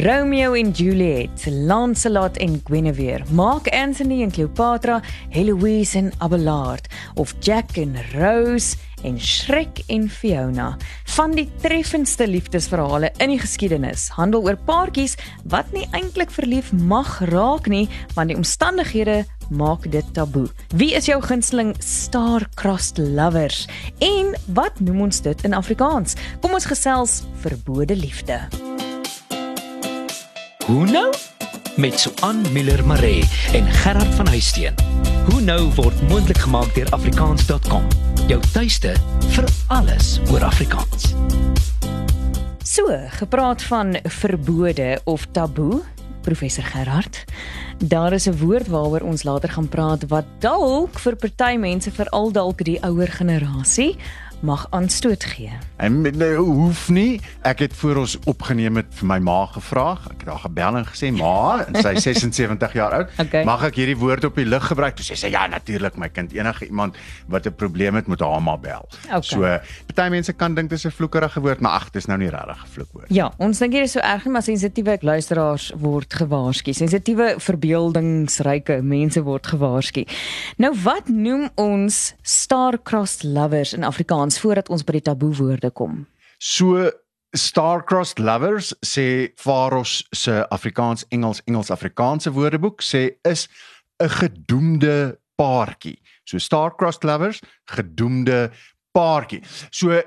Romeo en Juliet, Lancelot en Guinevere, Mark Antony en Cleopatra, Heloise en Abelard of Jack en Rose en Shrek en Fiona. Van die treffendste liefdesverhale in die geskiedenis handel oor paartjies wat nie eintlik verlief mag raak nie, want die omstandighede maak dit taboe. Wie is jou gunsteling star-crossed lovers en wat noem ons dit in Afrikaans? Kom ons gesels verbode liefde. Hoe nou? Met Suan Miller Maree en Gerard van Huisteen. Hoe nou word moontlik gemaak deur afrikaans.com. Jou tuiste vir alles oor Afrikaans. So, gepraat van verbode of taboe, professor Gerard. Daar is 'n woord waaroor ons later gaan praat wat dalk vir party mense veral dalk die ouer generasie mag aanstoot gee. En nee, hoef nie. Ek het voor ons opgeneem het vir my ma gevra. Ek het haar gebel en gesê, "Ma, en sy is 76 jaar oud, Okay. mag ek hierdie woord op die lug gebruik?" Toe sê sy, "Ja, natuurlik, my kind. Enige iemand wat 'n probleem het, moet haar maar bel." Okay. So, party mense kan dink dis 'n vloekerige woord, maar ag, dis nou nie regtig 'n vloekwoord. Ja, ons dink hier is so erg nie, maar sensitiewe luisteraars word gewaarsku. Sensitiewe verbeeldingsryke mense word gewaarsku. Nou wat noem ons star-crossed lovers in Afrikaans voordat ons by die taboe woorde kom? So Star-crossed lovers sê Faros se Afrikaans Engels Engels Afrikaanse woordeboek sê is 'n gedoemde paartjie. So star-crossed lovers, gedoemde paartjie. So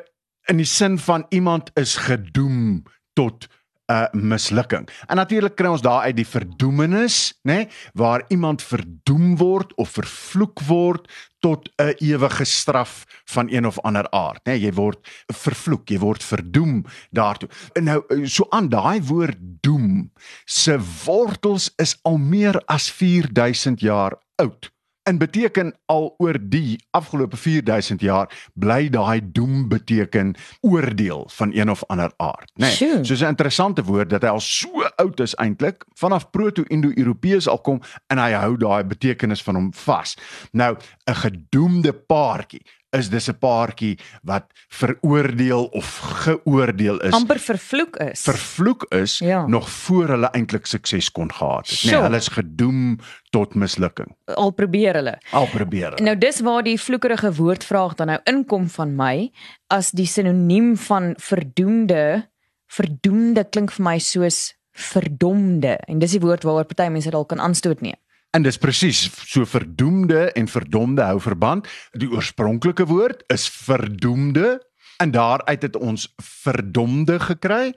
in die sin van iemand is gedoem tot uh, mislukking. En natuurlik kry ons daar uit die verdoemenis, nê, nee, waar iemand verdoem word of vervloek word tot 'n ewige straf van een of ander aard, nê. Nee, jy word vervloek, jy word verdoem daartoe. En nou so aan daai woord doem se wortels is al meer as 4000 jaar oud en beteken al oor die afgelope 4000 jaar bly daai doem beteken oordeel van een of ander aard Sjoe. nee, soos 'n interessante woord dat hy al so oud is eintlik vanaf proto-indo-europeërs al kom en hy hou daai betekenis van hom vas nou 'n gedoemde paartjie is dis 'n paartjie wat veroordeel of geoordeel is amper vervloek is. vervloek is Ja. nog voor hulle eintlik sukses kon gehad het. Nee, hulle is gedoem tot mislukking. al probeer hulle. Al probeer. hulle. Nou dis waar die vloekerige woordvraag dan nou inkom van my as die sinoniem van verdoemde verdoemde klink vir my soos verdomde en dis die woord waaroor party mense dalk kan aanstoot neem. En dis presies so verdoemde en verdomde hou verband. Die oorspronklike woord is verdoemde en daaruit het ons verdomde gekry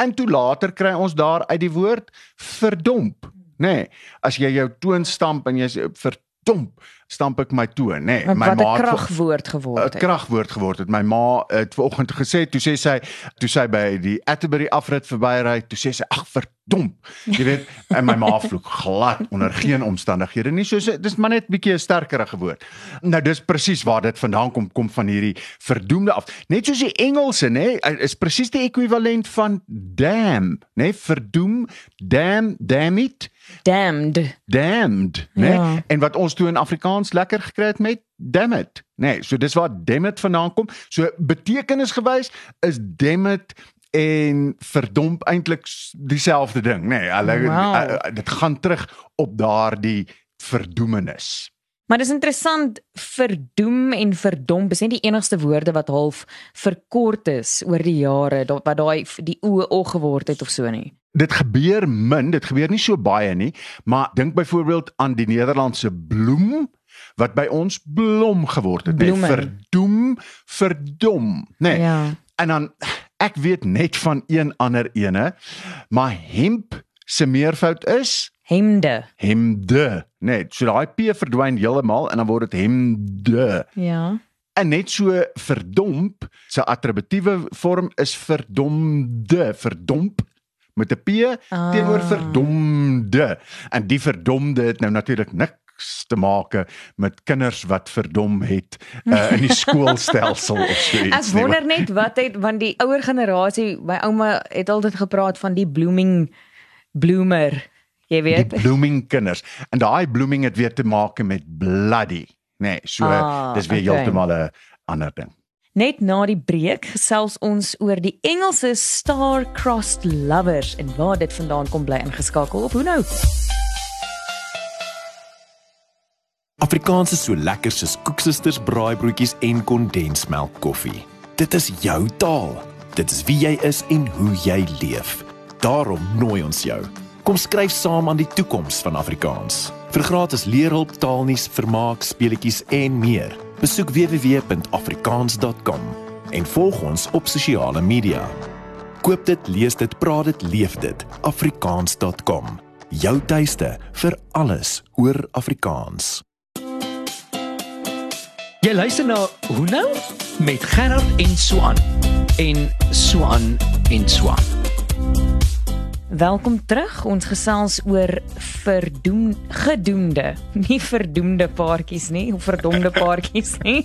en toe later kry ons daar uit die woord verdomp, nê. Nee, as jy jou toon stamp en jy sê verdomp, stamp ek my toon, nê. Want my 'n ma het ver- kragwoord geword 'n kragwoord geword het. My ma het vanoggend gesê, toe sê sy, toe sy by die Atterbury afrit verbyry, toe sê sy ag verdomp. Jy weet, en my ma vloek glad onder geen omstandighede nie. So sy- dis maar net bietjie 'n sterkerige woord. Nou dis presies waar dit vandaan kom, kom van hierdie verdoemde af. Net soos die Engelse, nê, is presies die ekwivalent van damn, nê, verdoem, damn, damn it Damned. damned, né? Ja. En wat ons toe in Afrikaans lekker gekry het met damn it, né? Nee, so dis waar damn it vandaan kom. So betekenisgewys is damn it en verdomp eintlik dieselfde ding, né? Nee, hulle Wow. uh, uh, dit gaan terug op daardie verdoemenis. Maar dis interessant verdoem en verdomp is nie die enigste woorde wat half verkort is oor die jare wat daai die oë o geword het of so nie. Dit gebeur min, dit gebeur nie so baie nie, maar dink byvoorbeeld aan die Nederlandse bloem wat by ons blom geword het? Bloemen. Verdoem, verdom, né? Nee, Ja. En dan ek weet net van een ander ene, maar hemp se meervoud is Hemde. hemde, net. So daai p verdwyn heeltemal en dan word dit hemde. Ja. En net so verdomp se attributiewe vorm is verdomde, verdomp met 'n p Ah. teenoor verdomde. En die verdomde het nou natuurlik niks te maak met kinders wat verdom het uh, in die skoolstelsel of so Ek iets nie. wonder net wat het want die ouer generasie, my ouma het altyd gepraat van die blooming bloomer. Jy die weet. blooming kinders. En daai blooming het weer te maak met bloody, nê. Nee, so Ah, dis weer okay. heeltemal 'n ander ding. Net na die breek gesels ons oor die Engelse star-crossed lovers en waar dit vandaan kom bly ingeskakel op hoe nou. Afrikaans is so lekker soos koeksisters braaibroodjies en kondensmelk koffie. Dit is jou taal. Dit is wie jy is en hoe jy leef. Daarom nooi ons jou. Kom skryf saam aan die toekoms van Afrikaans. Vir gratis leerhulp, taalnuus, vermaak, speletjies en meer. Besoek www.afrikaans.com en volg ons op sosiale media. Koop dit, lees dit, praat dit, leef dit. afrikaans.com. Jou tuiste vir alles oor Afrikaans. Jy luister na Hoe nou met Gerard en Swan en Swan en Swan. Welkom terug. Ons gesels oor verdoem gedoemde, nie verdoemde paartjies nie, of verdomde paartjies nie.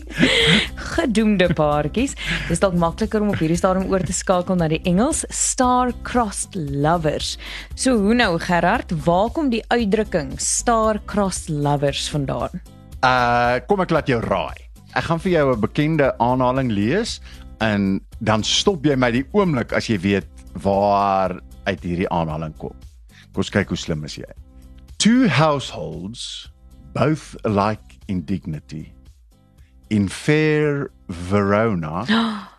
Gedoemde paartjies. Dit is dalk makliker om op hierdie stadium oor te skakel na die Engels star-crossed lovers. So hoe nou Gerard, waar kom die uitdrukking star-crossed lovers vandaan? Uh kom ek laat jou raai. Ek gaan vir jou 'n bekende aanhaling lees en dan stop jy my die oomblik as jy weet waar uit hierdie aanhaling kom. Kom ons kyk hoe slim is jy. Two households both alike in dignity in fair Verona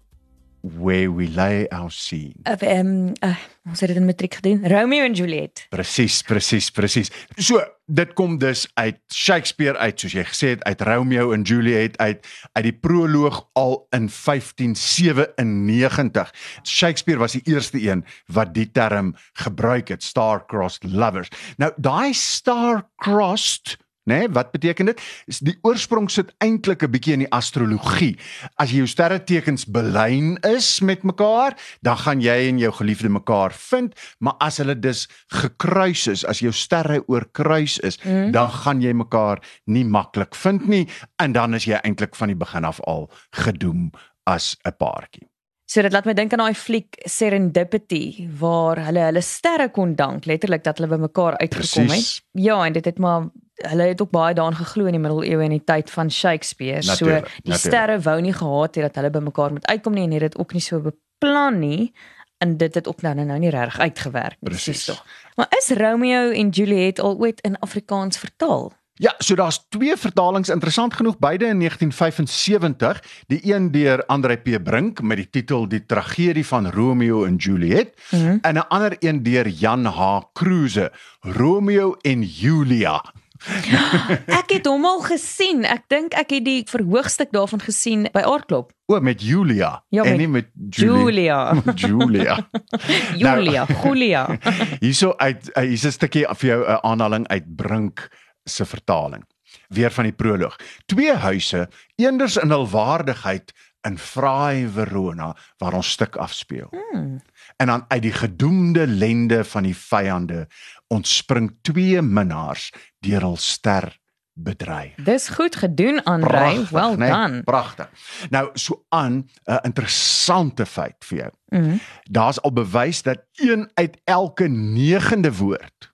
where we lay our scene. Of ehm um, uh, ons het dit in matriek gedoen. Romeo en Juliet. Presies, presies, presies. So, dit kom dus uit Shakespeare uit, soos jy gesê het, uit Romeo en Juliet uit uit die proloog al in 1597. Shakespeare was die eerste een wat die term gebruik het, star-crossed lovers. Nou, daai star-crossed Né, nee, wat beteken dit? Is die oorsprong sit eintlik 'n bietjie in die astrologie. As jy jou sterretekens belyn is met mekaar, dan gaan jy en jou geliefde mekaar vind, maar as hulle dus gekruis is, as jou sterre oorkruis is, mm. dan gaan jy mekaar nie maklik vind nie en dan is jy eintlik van die begin af al gedoem as 'n paartjie. So dit laat my dink aan daai fliek Serendipity waar hulle hulle sterre kon dank letterlik dat hulle by mekaar uitgekom het. Ja, en dit het maar hulle het ook baie daarin geglo in die middeleeue en die tyd van Shakespeare. Natuurlijk, so die natuurlijk. sterre wou nie gehad het dat hulle by mekaar moet uitkom nie en het dit ook nie so beplan nie en dit het ook nou nou nie reg uitgewerk nie. Presies tog. Maar is Romeo en Juliet al ooit in Afrikaans vertaal? Ja, so daar's twee vertalings interessant genoeg beide in 1975, die een deur Andre P Brink met die titel Die tragedie van Romeo en Juliet mm -hmm. en 'n ander een deur Jan H Kruse, Romeo en Julia. ek het hom al gesien. Ek dink ek het die verhoogstuk daarvan gesien by Aardklop. O, met Julia ja, en nie met Julia. Julia. Julia, nou, Julia. Hierso uit eh, hier's 'n stukkie vir jou 'n aanhaling uit Brink se vertaling. Weer van die proloog. Twee huise, eenders in hul waardigheid in Fraai Verona waar ons stuk afspeel. Hmm. En dan uit die gedoemde lende van die vyande ontspring twee minnaars deur hul ster bedreig. Dis goed gedoen Andre, well nee, done. Pragtig. Nou so aan 'n interessante feit vir jou. Mm. Daar's al bewys dat een uit elke 9de woord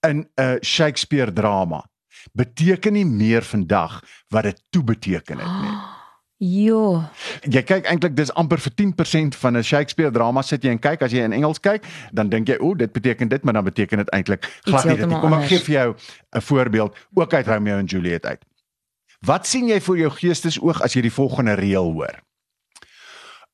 in 'n Shakespeare drama beteken nie meer vandag wat dit toe beteken het nie. Oh. Jo. Jy kyk eintlik dis amper vir 10% van 'n Shakespeare drama sit jy en kyk as jy in Engels kyk, dan dink jy o, dit beteken dit, maar dan beteken dit eintlik glad nie dit nie. Kom ek gee vir jou 'n voorbeeld ook uit Romeo en Juliet uit. Wat sien jy voor jou geestesoog as jy die volgende reël hoor?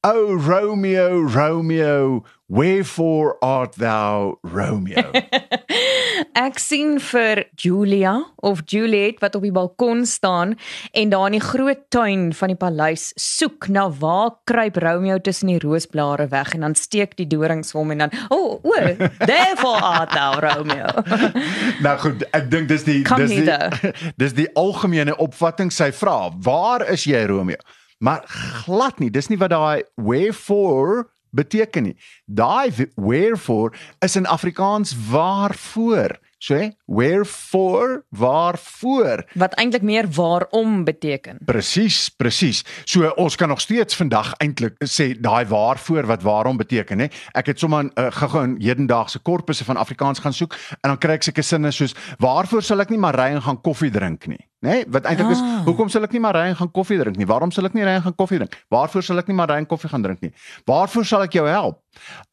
O Romeo, Romeo, wherefore art thou Romeo? ek sien vir Julia of Juliet wat op die balkon staan en daar in die groot tuin van die paleis soek na waar kruip Romeo tussen die roosblare weg en dan steek die dorings hom en dan o oh, o oh, therefore art thou Romeo. nou goed, ek dink dis die Come dis die dis die algemene opvatting sy vra, waar is jy Romeo? Maar glad nie, dis nie wat daai wherefore beteken nie. Daai wherefore is in Afrikaans waarvoor. So hè, wherefore, waarvoor. Wat eintlik meer waarom beteken. Presies, presies. So ons kan nog steeds vandag eintlik sê daai waarvoor wat waarom beteken hè. Ek het sommer uh, gou-gou in hedendaagse korpusse van Afrikaans gaan soek en dan kry ek seker sinne soos waarvoor sal ek nie maar ry en gaan koffie drink nie. Nê? Nee, wat eintlik is, Ah. hoekom sal ek nie maar ry en gaan koffie drink nie? Waarom sal ek nie ry en gaan koffie drink? Waarvoor sal ek nie maar ry en koffie gaan drink nie? Waarvoor sal ek jou help?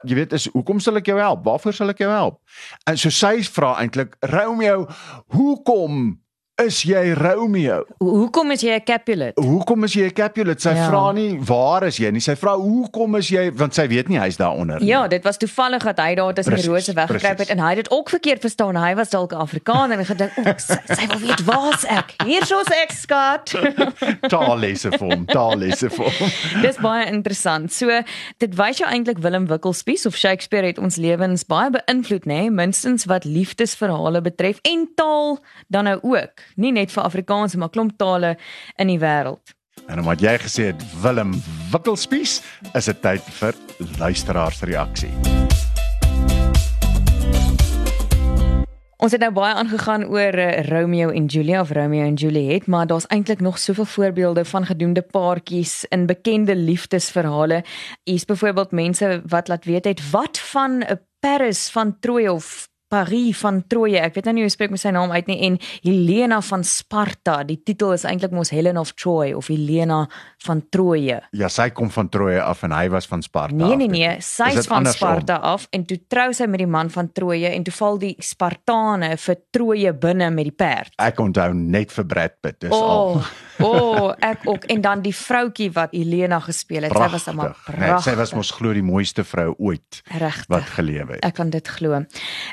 Jy weet, is hoekom sal ek jou help? Waarvoor sal ek jou help? En so sy vra eintlik, Romeo, hoekom is jy Romeo? Ho- Hoekom is jy 'n Capulet? Hoekom is jy 'n Capulet? Sy Ja. vra nie waar is jy nie. Sy vra hoekom is jy want sy weet nie hy's daaronder nie. Ja, dit was toevallig dat hy daar tussen die rose weggekruip het en hy het dit ook verkeerd verstaan. Hy was dalk 'n Afrikaner en gedink, "O, sy, sy wil weet waar's ek. Hier's ek, skat." taallesse vir hom, taallesse vir hom. Dis baie interessant. So dit wys jou eintlik Willem Wikkelspies of Shakespeare het ons lewens baie beïnvloed, nê, nee? minstens wat liefdesverhale betref en taal dan nou ook. Nie net vir Afrikaans maar klomp tale in die wêreld. En omdat jy gesê het Willem Wikkelspies, is dit tyd vir luisteraarsreaksie. Ons het nou baie aangegaan oor uh, Romeo en Julia of Romeo en Juliet, maar daar's eintlik nog soveel voorbeelde van gedoemde paartjies in bekende liefdesverhale. Hier's byvoorbeeld mense wat laat weet het wat van 'n Paris van Troje of Paris van Troje. Ek weet nou nie hoe spreek my sy naam uit nie en Helena van Sparta. Die titel is eintlik mos Helen of Troy of Helena van Troje. Ja, sy kom van Troje af en hy was van Sparta. Nee nee nee, Is sy's dit van? Sparta af en toe trou sy met die man van Troje en toe val die Spartane vir Troje binne met die perd. Ek onthou net vir Brad Pitt, dis O, al. oh, ek ook en dan die vroutjie wat Helena gespeel het. Sy was maar Pragtig. Nee, sy was mos glo die mooiste vrou ooit regtig. wat gelewe het. Ek kan dit glo.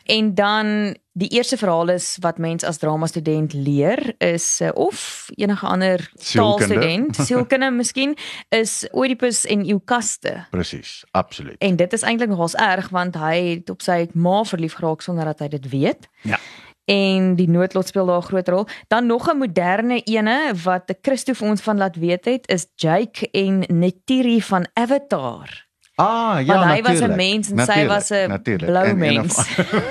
En dan die eerste verhaal is wat mens as drama student leer is uh, of enige ander taalstudent, sielkunde miskien, is Oedipus en Eukaste. Presies, absoluut. En dit is eintlik nogals erg want hy het op sy ma verlief geraak sonder dat hy dit weet. Ja. En die noodlot speel daar 'n groot rol. Dan nog 'n moderne ene wat Christo vir ons van laat weet het is Jake en Netiri van Avatar. Ah, ja, Want hy was 'n natuurlijk. mens en sy Natuurlijk, was 'n natuurlijk. blou En- mens.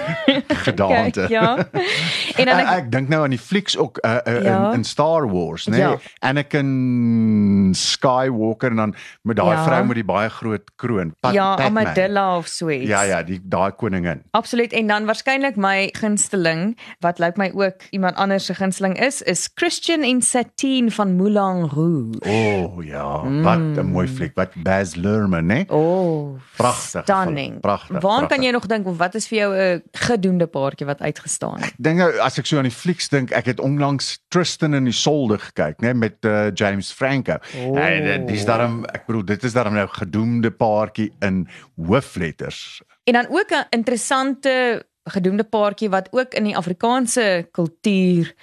gedaante. Kyk, ja. En dan ek, ek, ek dink nou aan die flieks ook uh, uh, Ja. in, in Star Wars, né? Ja. Nee? Anakin Skywalker en dan met daai Ja. vrou met die baie groot kroon, Pat, ja, Padme. Amadilla of so iets. Ja ja, die daai koningin. Absoluut en dan waarskynlik my gunsteling wat lyk my ook iemand anders se gunsteling is is Christian en Satine van Moulin Rouge. O oh, ja, mm. wat 'n mooi fliek. Wat Baz Luhrmann, né? Oh, Pragtig Stunning. pragtig, Waar kan jy nog dink of wat is vir jou 'n gedoemde paartjie wat uitgestaan het? Dink nou as ek so aan die flieks dink, ek het onlangs Tristan in Isolde gekyk, né, met uh, James Franco. Oh. En dis daarom ek bedoel dit is daarom nou gedoemde paartjie in hoofletters. En dan ook 'n interessante gedoemde paartjie wat ook in die Afrikaanse kultuur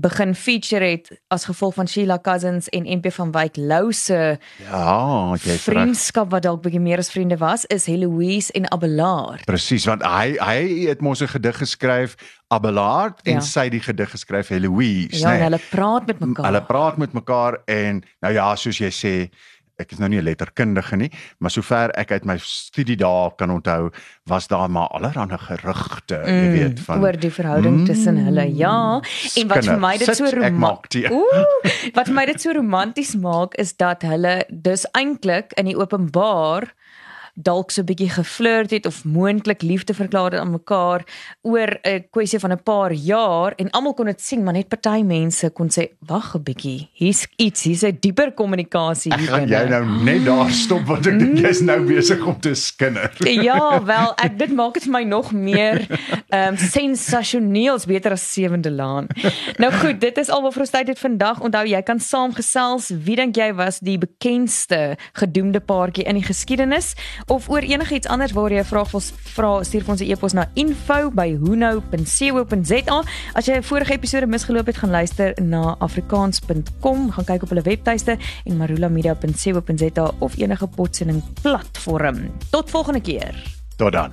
begin feature het as gevolg van Sheila Cousins en MP van Wyk Lou se Ja, jy het reg. vriendskap wat dalk bietjie meer as vriende was, is Heloise en Abelard. Presies, want hy hy het mos 'n gedig geskryf Abelard en Ja. sy die gedig geskryf Heloise, Ja, en né? hulle praat met mekaar. Hulle praat met mekaar en nou ja, soos jy sê, ek is nou nie 'n letterkundige nie, maar sover ek uit my studie dae kan onthou, was daar maar allerlei gerugte, jy weet, van Mm, oor die verhouding mm, tussen hulle. Ja, en wat vir my dit so romanties. Ooh, wat vir my dit so romanties maak is dat hulle dus eintlik in die openbaar dalk so 'n bietjie geflirt het of moontlik liefde verklaar het aan mekaar oor 'n kwessie van 'n paar jaar en almal kon dit sien maar net party mense kon sê wag 'n bietjie hier's iets hier's 'n dieper kommunikasie hier gaan jy nou net daar stop want ek dink jy's nou besig om te skinder. Ja, wel, ek dit maak dit vir my nog meer ehm um, sensasioneels beter as Sewende Laan. Nou goed, dit is al wat vir ons tyd het vandag. Onthou jy kan saamgesels. Wie dink jy was die bekendste gedoemde paartjie in die geskiedenis of oor enigiets anders waar jy 'n vraag wil vra, stuur vir ons 'n e-pos na info@hunou.co.za. As jy 'n vorige episode misgeloop het, gaan luister na afrikaans.com, gaan kyk op hulle webtuiste en marulamedia.co.za of enige potsending platform. Tot volgende keer. Tot dan.